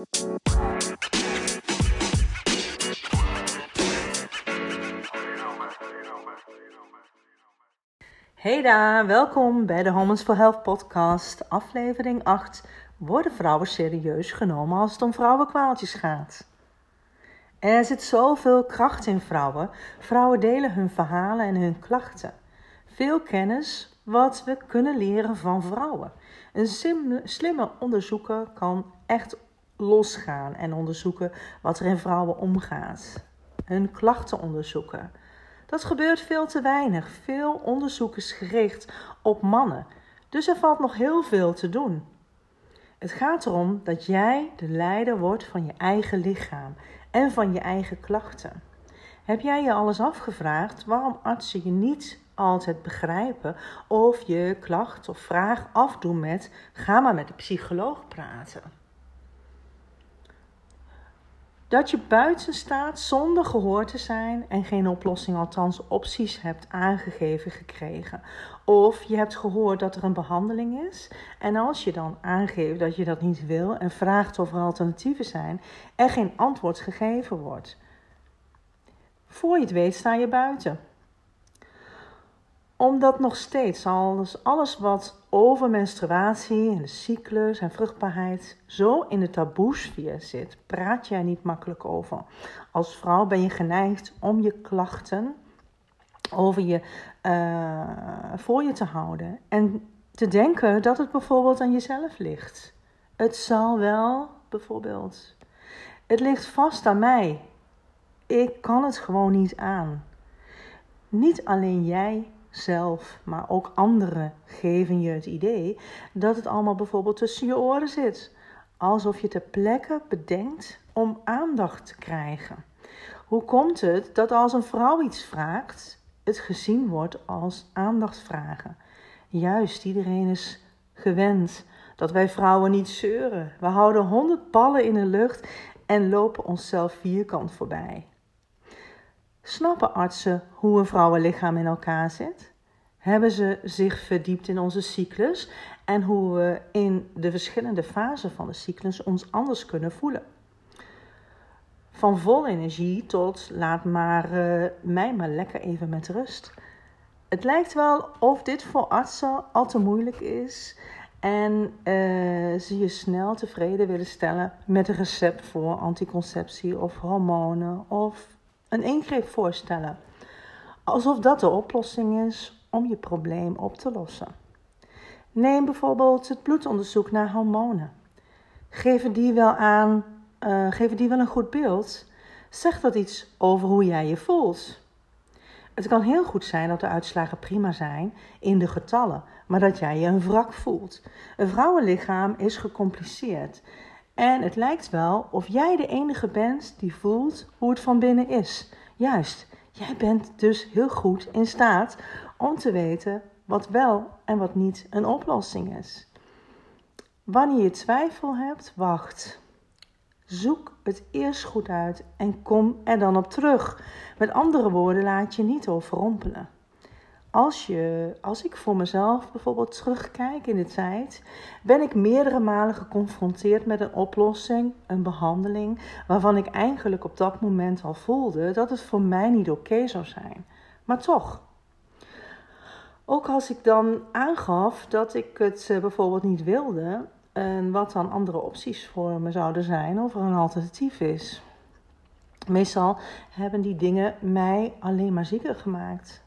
Hey daar, welkom bij de Homens for Health podcast, aflevering 8. Worden vrouwen serieus genomen als het om vrouwenkwaaltjes gaat? Er zit zoveel kracht in vrouwen. Vrouwen delen hun verhalen en hun klachten. Veel kennis wat we kunnen leren van vrouwen. Een slimme onderzoeker kan echt losgaan en onderzoeken wat er in vrouwen omgaat. Hun klachten onderzoeken. Dat gebeurt veel te weinig. Veel onderzoek is gericht op mannen. Dus er valt nog heel veel te doen. Het gaat erom dat jij de leider wordt van je eigen lichaam en van je eigen klachten. Heb jij je alles afgevraagd waarom artsen je niet altijd begrijpen of je klacht of vraag afdoen met ga maar met de psycholoog praten? Dat je buiten staat zonder gehoord te zijn en geen oplossing, althans opties hebt aangegeven gekregen. Of je hebt gehoord dat er een behandeling is en als je dan aangeeft dat je dat niet wil en vraagt of er alternatieven zijn, er geen antwoord gegeven wordt. Voor je het weet sta je buiten omdat nog steeds alles, alles wat over menstruatie en de cyclus en vruchtbaarheid zo in de taboesfeer zit, praat jij niet makkelijk over. Als vrouw ben je geneigd om je klachten over je, uh, voor je te houden en te denken dat het bijvoorbeeld aan jezelf ligt. Het zal wel, bijvoorbeeld. Het ligt vast aan mij. Ik kan het gewoon niet aan. Niet alleen jij zelf, maar ook anderen geven je het idee dat het allemaal bijvoorbeeld tussen je oren zit. Alsof je ter plekke bedenkt om aandacht te krijgen. Hoe komt het dat als een vrouw iets vraagt, het gezien wordt als aandachtvragen? Juist, iedereen is gewend dat wij vrouwen niet zeuren. We houden honderd ballen in de lucht en lopen onszelf vierkant voorbij. Snappen artsen hoe een vrouwenlichaam in elkaar zit? Hebben ze zich verdiept in onze cyclus en hoe we in de verschillende fasen van de cyclus ons anders kunnen voelen? Van vol energie tot laat maar uh, mij maar lekker even met rust. Het lijkt wel of dit voor artsen al te moeilijk is en uh, ze je snel tevreden willen stellen met een recept voor anticonceptie of hormonen of een ingreep voorstellen. Alsof dat de oplossing is om je probleem op te lossen. Neem bijvoorbeeld het bloedonderzoek naar hormonen. Geven die wel aan, uh, geven die wel een goed beeld? Zegt dat iets over hoe jij je voelt? Het kan heel goed zijn dat de uitslagen prima zijn in de getallen, maar dat jij je een wrak voelt. Een vrouwenlichaam is gecompliceerd en het lijkt wel of jij de enige bent die voelt hoe het van binnen is. Juist, jij bent dus heel goed in staat om te weten wat wel en wat niet een oplossing is. Wanneer je twijfel hebt, wacht. Zoek het eerst goed uit en kom er dan op terug. Met andere woorden, laat je niet overrompelen. Als, je, als ik voor mezelf bijvoorbeeld terugkijk in de tijd, ben ik meerdere malen geconfronteerd met een oplossing, een behandeling, waarvan ik eigenlijk op dat moment al voelde dat het voor mij niet oké zou zijn. Maar toch. Ook als ik dan aangaf dat ik het eh, bijvoorbeeld niet wilde, en wat dan andere opties voor me zouden zijn of er een alternatief is. Meestal hebben die dingen mij alleen maar zieker gemaakt.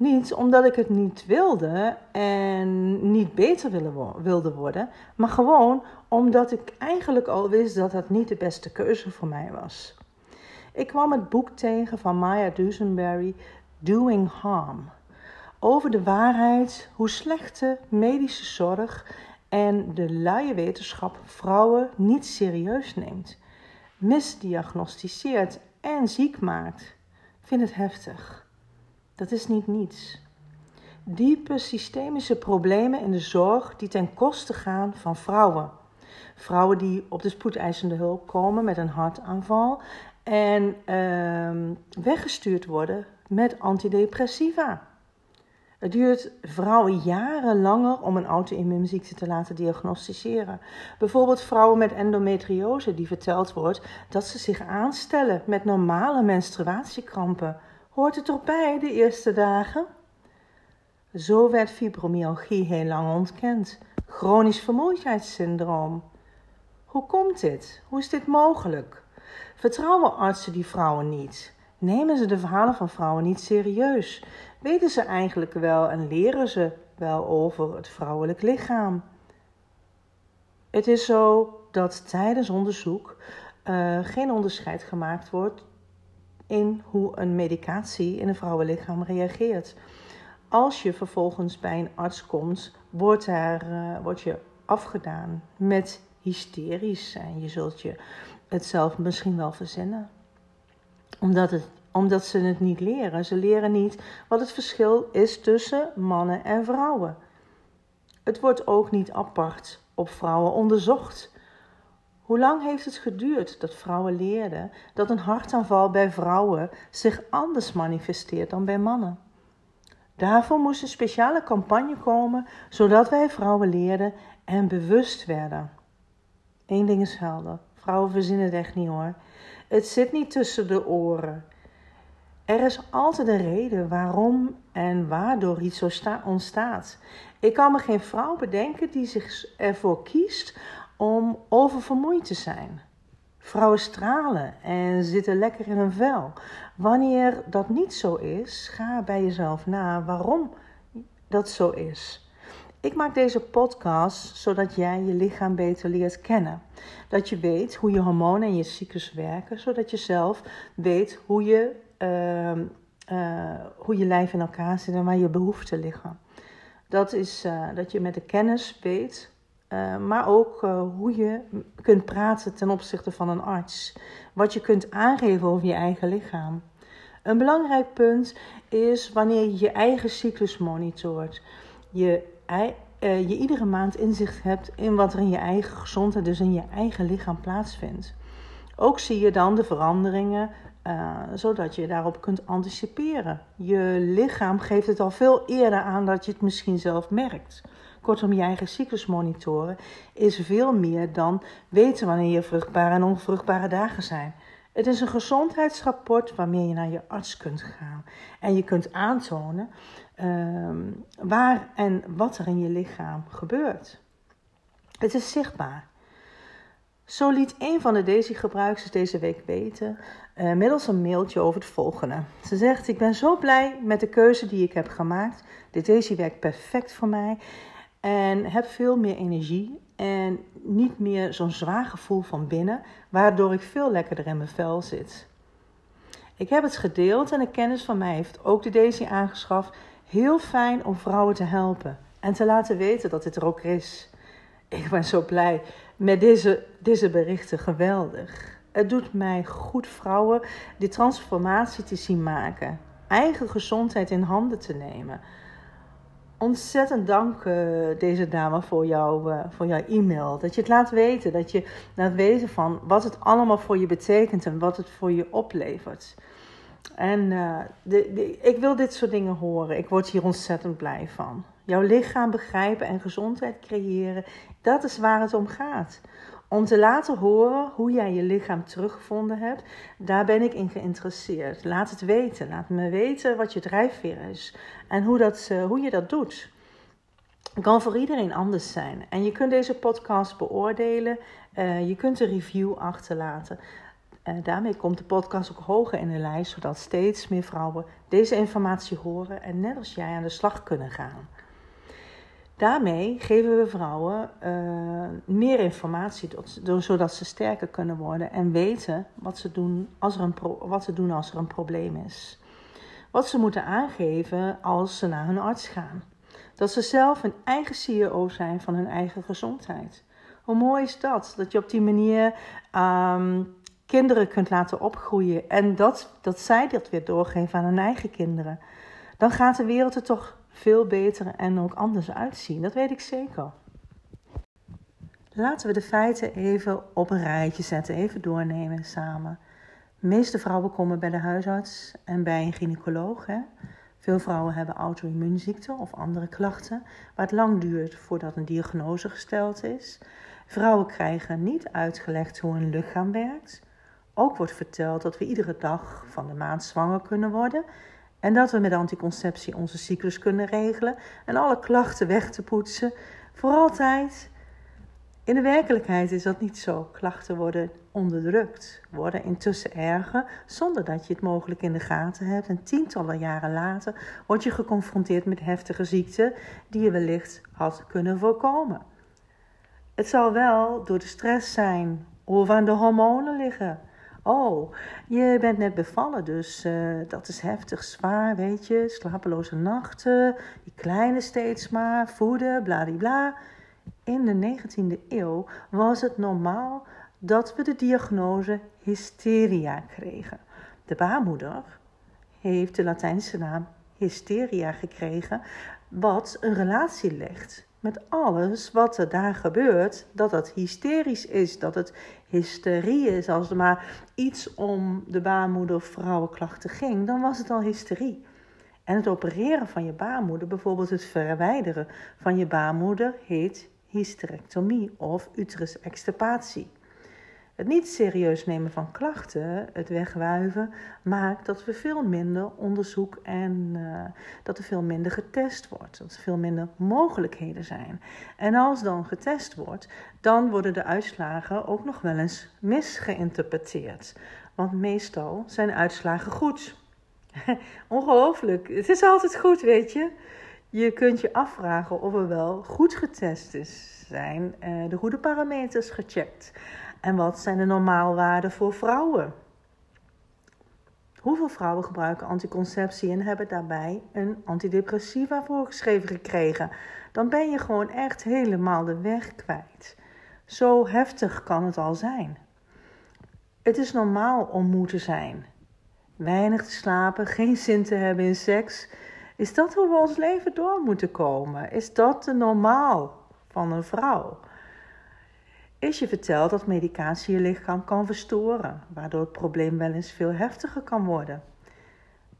Niet omdat ik het niet wilde en niet beter wilde worden, maar gewoon omdat ik eigenlijk al wist dat dat niet de beste keuze voor mij was. Ik kwam het boek tegen van Maya Dusenberry, Doing Harm, over de waarheid hoe slechte medische zorg en de luie wetenschap vrouwen niet serieus neemt, misdiagnosticeert en ziek maakt. Ik vind het heftig. Dat is niet niets. Diepe systemische problemen in de zorg die ten koste gaan van vrouwen. Vrouwen die op de spoedeisende hulp komen met een hartaanval en uh, weggestuurd worden met antidepressiva. Het duurt vrouwen jaren langer om een auto-immuunziekte te laten diagnosticeren. Bijvoorbeeld vrouwen met endometriose die verteld wordt dat ze zich aanstellen met normale menstruatiekrampen. Hoort het erbij de eerste dagen? Zo werd fibromyalgie heel lang ontkend. Chronisch vermoeidheidssyndroom. Hoe komt dit? Hoe is dit mogelijk? Vertrouwen artsen die vrouwen niet? Nemen ze de verhalen van vrouwen niet serieus? Weten ze eigenlijk wel en leren ze wel over het vrouwelijk lichaam? Het is zo dat tijdens onderzoek uh, geen onderscheid gemaakt wordt in hoe een medicatie in een vrouwenlichaam reageert. Als je vervolgens bij een arts komt, wordt, er, uh, wordt je afgedaan met hysterisch en je zult je het zelf misschien wel verzinnen. Omdat, het, omdat ze het niet leren. Ze leren niet wat het verschil is tussen mannen en vrouwen. Het wordt ook niet apart op vrouwen onderzocht. Hoe lang heeft het geduurd dat vrouwen leerden dat een hartaanval bij vrouwen zich anders manifesteert dan bij mannen? Daarvoor moest een speciale campagne komen, zodat wij vrouwen leerden en bewust werden. Eén ding is helder: vrouwen verzinnen het echt niet hoor. Het zit niet tussen de oren. Er is altijd een reden waarom en waardoor iets zo ontstaat. Ik kan me geen vrouw bedenken die zich ervoor kiest om oververmoeid te zijn. Vrouwen stralen en zitten lekker in hun vel. Wanneer dat niet zo is, ga bij jezelf na waarom dat zo is. Ik maak deze podcast zodat jij je lichaam beter leert kennen. Dat je weet hoe je hormonen en je cyclus werken, zodat je zelf weet hoe je, uh, uh, hoe je lijf in elkaar zit en waar je behoeften liggen. Dat is uh, dat je met de kennis weet uh, maar ook uh, hoe je kunt praten ten opzichte van een arts. Wat je kunt aangeven over je eigen lichaam. Een belangrijk punt is wanneer je je eigen cyclus monitort. Je, uh, je iedere maand inzicht hebt in wat er in je eigen gezondheid, dus in je eigen lichaam plaatsvindt. Ook zie je dan de veranderingen, zodat je daarop kunt anticiperen. Je lichaam geeft het al veel eerder aan dat je het misschien zelf merkt. Kortom, je eigen cyclus monitoren is veel meer dan weten wanneer je vruchtbare en onvruchtbare dagen zijn. Het is een gezondheidsrapport waarmee je naar je arts kunt gaan. En je kunt aantonen uh, waar en wat er in je lichaam gebeurt. Het is zichtbaar. Zo liet een van de Daisy-gebruikers deze week weten, uh, middels een mailtje over het volgende. Ze zegt: Ik ben zo blij met de keuze die ik heb gemaakt. De Daisy werkt perfect voor mij. En heb veel meer energie en niet meer zo'n zwaar gevoel van binnen, waardoor ik veel lekkerder in mijn vel zit. Ik heb het gedeeld en een kennis van mij heeft ook de Daisy aangeschaft. Heel fijn om vrouwen te helpen en te laten weten dat dit er ook is. Ik ben zo blij met deze, deze berichten, geweldig. Het doet mij goed vrouwen die transformatie te zien maken, eigen gezondheid in handen te nemen ontzettend dank uh, deze dame voor, jou, uh, voor jouw e-mail. Dat je het laat weten. Dat je laat weten van wat het allemaal voor je betekent en wat het voor je oplevert. En uh, de, de, ik wil dit soort dingen horen. Ik word hier ontzettend blij van. Jouw lichaam begrijpen en gezondheid creëren, dat is waar het om gaat. Om te laten horen hoe jij je lichaam teruggevonden hebt, daar ben ik in geïnteresseerd. Laat het weten. Laat me weten wat je drijfveer is en hoe, dat, uh, hoe je dat doet. Het kan voor iedereen anders zijn. En je kunt deze podcast beoordelen. Uh, je kunt een review achterlaten. Uh, daarmee komt de podcast ook hoger in de lijst, zodat steeds meer vrouwen deze informatie horen en net als jij aan de slag kunnen gaan. Daarmee geven we vrouwen uh, meer informatie, zodat ze sterker kunnen worden en weten wat ze, doen als er een wat ze doen als er een probleem is. Wat ze moeten aangeven als ze naar hun arts gaan. Dat ze zelf een eigen CEO zijn van hun eigen gezondheid. Hoe mooi is dat? Dat je op die manier um, kinderen kunt laten opgroeien en dat, dat zij dat weer doorgeven aan hun eigen kinderen. Dan gaat de wereld er toch veel beter en ook anders uitzien. Dat weet ik zeker. Laten we de feiten even op een rijtje zetten, even doornemen samen. De meeste vrouwen komen bij de huisarts en bij een gynaecoloog. Hè? Veel vrouwen hebben auto-immuunziekten of andere klachten, waar het lang duurt voordat een diagnose gesteld is. Vrouwen krijgen niet uitgelegd hoe hun lichaam werkt. Ook wordt verteld dat we iedere dag van de maand zwanger kunnen worden en dat we met anticonceptie onze cyclus kunnen regelen en alle klachten weg te poetsen voor altijd. In de werkelijkheid is dat niet zo. Klachten worden onderdrukt, worden intussen erger, zonder dat je het mogelijk in de gaten hebt. En tientallen jaren later word je geconfronteerd met heftige ziekten die je wellicht had kunnen voorkomen. Het zal wel door de stress zijn of aan de hormonen liggen. Oh, je bent net bevallen, dus uh, dat is heftig zwaar, weet je. Slapeloze nachten, die kleine steeds maar, voeden, bladibla. In de 19e eeuw was het normaal dat we de diagnose hysteria kregen. De baarmoeder heeft de Latijnse naam hysteria gekregen, wat een relatie legt met alles wat er daar gebeurt, dat het hysterisch is, dat het hysterie is. Als er maar iets om de baarmoeder of vrouwenklachten ging, dan was het al hysterie. En het opereren van je baarmoeder, bijvoorbeeld het verwijderen van je baarmoeder, heet hysterectomie of uterusextirpatie. Het niet serieus nemen van klachten, het wegwuiven, maakt dat we veel minder onderzoek en uh, dat er veel minder getest wordt. Dat er veel minder mogelijkheden zijn. En als dan getest wordt, dan worden de uitslagen ook nog wel eens misgeïnterpreteerd. Want meestal zijn uitslagen goed. Ongelooflijk. Het is altijd goed, weet je. Je kunt je afvragen of er wel goed getest is. Zijn uh, de goede parameters gecheckt? En wat zijn de normaalwaarden voor vrouwen? Hoeveel vrouwen gebruiken anticonceptie en hebben daarbij een antidepressiva voorgeschreven gekregen? Dan ben je gewoon echt helemaal de weg kwijt. Zo heftig kan het al zijn. Het is normaal om moe te zijn. Weinig te slapen, geen zin te hebben in seks. Is dat hoe we ons leven door moeten komen? Is dat de normaal van een vrouw? Is je verteld dat medicatie je lichaam kan verstoren, waardoor het probleem wel eens veel heftiger kan worden.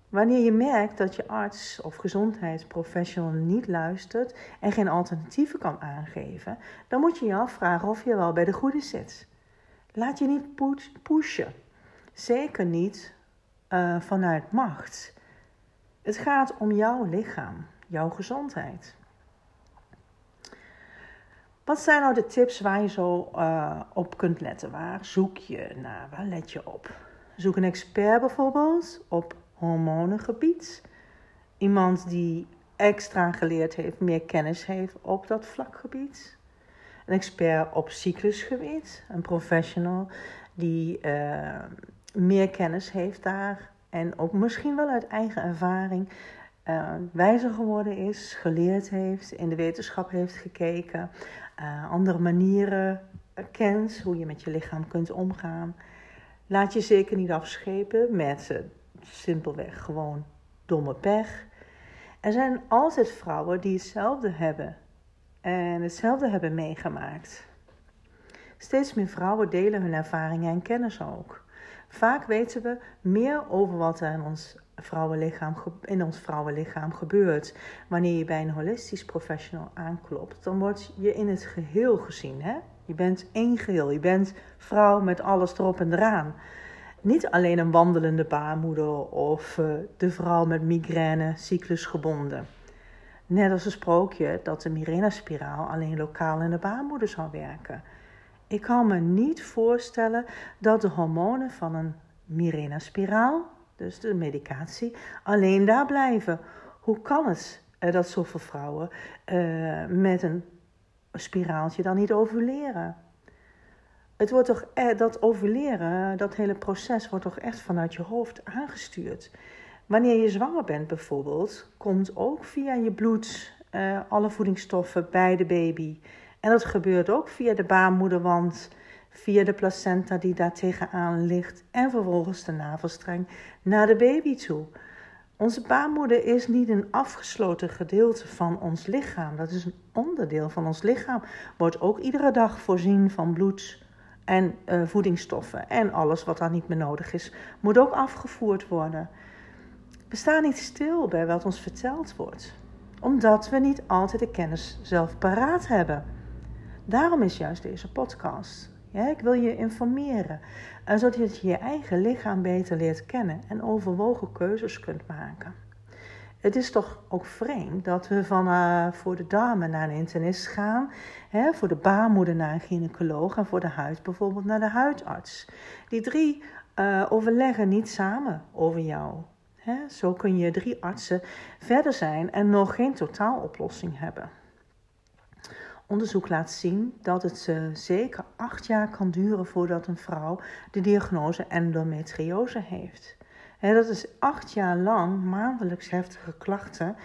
Wanneer je merkt dat je arts of gezondheidsprofessional niet luistert en geen alternatieven kan aangeven, dan moet je je afvragen of je wel bij de goede zit. Laat je niet pushen. Zeker niet uh, vanuit macht. Het gaat om jouw lichaam, jouw gezondheid. Wat zijn nou de tips waar je zo uh, op kunt letten? Waar zoek je naar? Waar let je op? Zoek een expert bijvoorbeeld op hormonengebied. Iemand die extra geleerd heeft, meer kennis heeft op dat vlakgebied. Een expert op cyclusgebied. Een professional die uh, meer kennis heeft daar. En ook misschien wel uit eigen ervaring uh, wijzer geworden is, geleerd heeft, in de wetenschap heeft gekeken, uh, andere manieren kent, hoe je met je lichaam kunt omgaan. Laat je zeker niet afschepen met uh, simpelweg gewoon domme pech. Er zijn altijd vrouwen die hetzelfde hebben en hetzelfde hebben meegemaakt. Steeds meer vrouwen delen hun ervaringen en kennis ook. Vaak weten we meer over wat er in ons vrouwenlichaam, in ons vrouwenlichaam gebeurt. Wanneer je bij een holistisch professional aanklopt, dan word je in het geheel gezien. Hè? Je bent één geheel. Je bent vrouw met alles erop en eraan. Niet alleen een wandelende baarmoeder of uh, de vrouw met migraine cyclusgebonden. Net als een sprookje dat de Mirena-spiraal alleen lokaal in de baarmoeder zou werken. Ik kan me niet voorstellen dat de hormonen van een Mirena-spiraal dus de medicatie, alleen daar blijven. Hoe kan het uh, dat zoveel vrouwen uh, met een spiraaltje dan niet ovuleren? Het wordt toch, eh, dat ovuleren, dat hele proces wordt toch echt vanuit je hoofd aangestuurd. Wanneer je zwanger bent bijvoorbeeld, komt ook via je bloed uh, alle voedingsstoffen bij de baby. En dat gebeurt ook via de baarmoederwand via de placenta die daar tegenaan ligt en vervolgens de navelstreng naar de baby toe. Onze baarmoeder is niet een afgesloten gedeelte van ons lichaam. Dat is een onderdeel van ons lichaam. Wordt ook iedere dag voorzien van bloed en uh, voedingsstoffen. En alles wat daar niet meer nodig is, moet ook afgevoerd worden. We staan niet stil bij wat ons verteld wordt, omdat we niet altijd de kennis zelf paraat hebben. Daarom is juist deze podcast. Ja, ik wil je informeren, eh, zodat je je eigen lichaam beter leert kennen en overwogen keuzes kunt maken. Het is toch ook vreemd dat we van uh, voor de darmen naar een internist gaan, hè, voor de baarmoeder naar een gynaecoloog en voor de huid bijvoorbeeld naar de huidarts. Die drie uh, overleggen niet samen over jou. Hè. Zo kun je drie artsen verder zijn en nog geen totaaloplossing hebben. Onderzoek laat zien dat het uh, zeker acht jaar kan duren voordat een vrouw de diagnose endometriose heeft. En dat is acht jaar lang maandelijks heftige klachten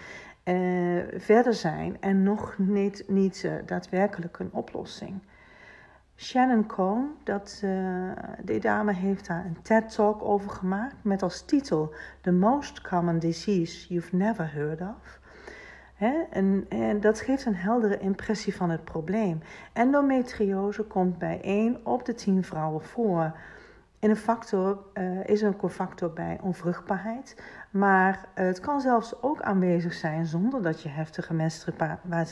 uh, verder zijn en nog niet, niet uh, daadwerkelijk een oplossing. Shannon Cohn, dat, uh, die dame heeft daar een TED-talk over gemaakt met als titel The Most Common Disease You've Never Heard of. En, en, dat geeft een heldere impressie van het probleem. Endometriose komt bij 1 op de 10 vrouwen voor. En een factor uh, is een factor bij onvruchtbaarheid. Maar het kan zelfs ook aanwezig zijn zonder dat je heftige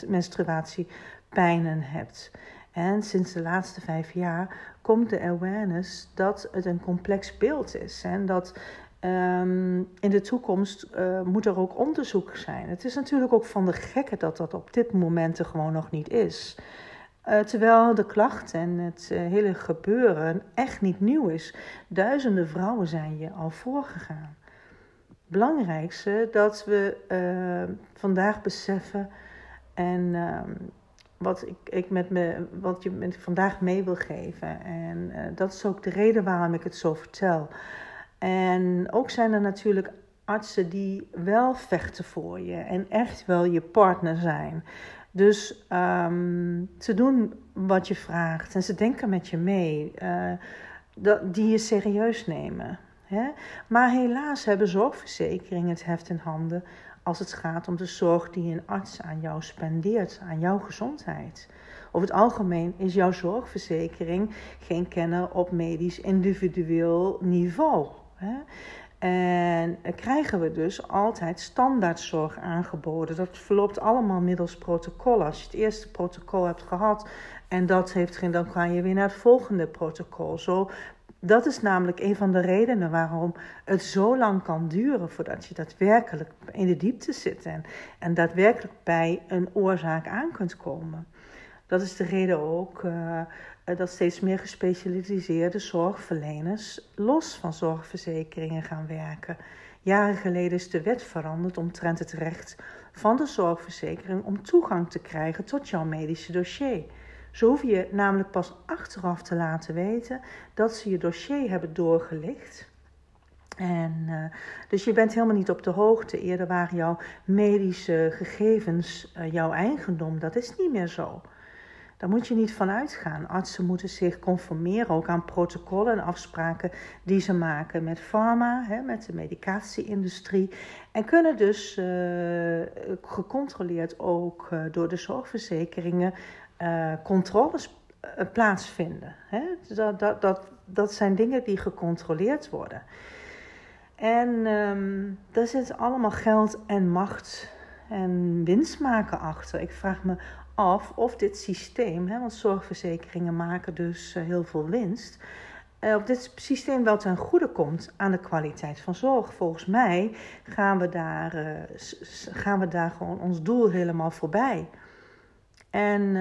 menstruatiepijnen hebt. En sinds de laatste vijf jaar komt de awareness dat het een complex beeld is. En dat um, in de toekomst uh, moet er ook onderzoek zijn. Het is natuurlijk ook van de gekke dat dat op dit moment er gewoon nog niet is. Uh, terwijl de klachten en het uh, hele gebeuren echt niet nieuw is. Duizenden vrouwen zijn je al voorgegaan. Belangrijkste dat we vandaag beseffen en ehm, wat ik, ik met me, wat je met vandaag mee wil geven. En dat is ook de reden waarom ik het zo vertel. En ook zijn er natuurlijk artsen die wel vechten voor je en echt wel je partner zijn. Dus um, ze doen wat je vraagt en ze denken met je mee, uh, dat, die je serieus nemen. Hè? Maar helaas hebben zorgverzekeringen het heft in handen als het gaat om de zorg die een arts aan jou spendeert, aan jouw gezondheid. Over het algemeen is jouw zorgverzekering geen kenner op medisch individueel niveau. En krijgen we dus altijd standaardzorg aangeboden. Dat verloopt allemaal middels protocol. Als je het eerste protocol hebt gehad en dat heeft geen, dan kan je weer naar het volgende protocol. Zo, dat is namelijk een van de redenen waarom het zo lang kan duren voordat je daadwerkelijk in de diepte zit en, en daadwerkelijk bij een oorzaak aan kunt komen. Dat is de reden ook uh, dat steeds meer gespecialiseerde zorgverleners los van zorgverzekeringen gaan werken. Jaren geleden is de wet veranderd omtrent het recht van de zorgverzekering om toegang te krijgen tot jouw medische dossier. Zo hoef je namelijk pas achteraf te laten weten dat ze je dossier hebben doorgelicht. En, uh, dus je bent helemaal niet op de hoogte. Eerder waren jouw medische gegevens jouw eigendom. Dat is niet meer zo. Daar moet je niet van uitgaan. Artsen moeten zich conformeren ook aan protocollen en afspraken die ze maken met pharma, hè, met de medicatieindustrie. En kunnen dus uh, gecontroleerd ook uh, door de zorgverzekeringen uh, controles plaatsvinden. Hè. Dat, dat, dat, zijn dingen die gecontroleerd worden. En um, daar zit allemaal geld en macht en winst maken achter. Ik vraag me af of dit systeem, hè, want zorgverzekeringen maken dus eh, heel veel winst, uh, of dit systeem wel ten goede komt aan de kwaliteit van zorg. Volgens mij gaan we daar, uh, gaan we daar gewoon ons doel helemaal voorbij. En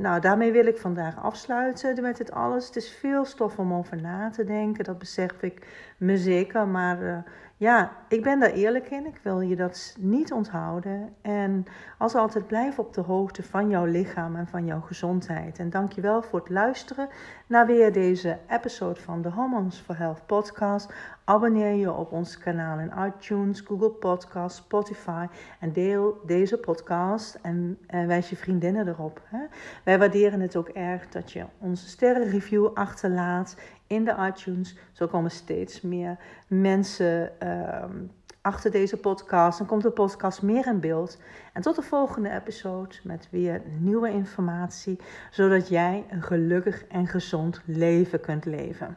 nou, daarmee wil ik vandaag afsluiten met dit alles. Het is veel stof om over na te denken, dat besef ik me zeker. Maar ja, ik ben daar eerlijk in. Ik wil je dat niet onthouden. En als altijd blijf op de hoogte van jouw lichaam en van jouw gezondheid. En dank je wel voor het luisteren naar weer deze episode van de Hormones for Health podcast. Abonneer je op ons kanaal in iTunes, Google Podcasts, Spotify en deel deze podcast en, en wijs je vriendinnen erop. Hè? Wij waarderen het ook erg dat je onze sterrenreview achterlaat in de iTunes. Zo komen steeds meer mensen uh, achter deze podcast. Dan komt de podcast meer in beeld. En tot de volgende episode met weer nieuwe informatie, zodat jij een gelukkig en gezond leven kunt leven.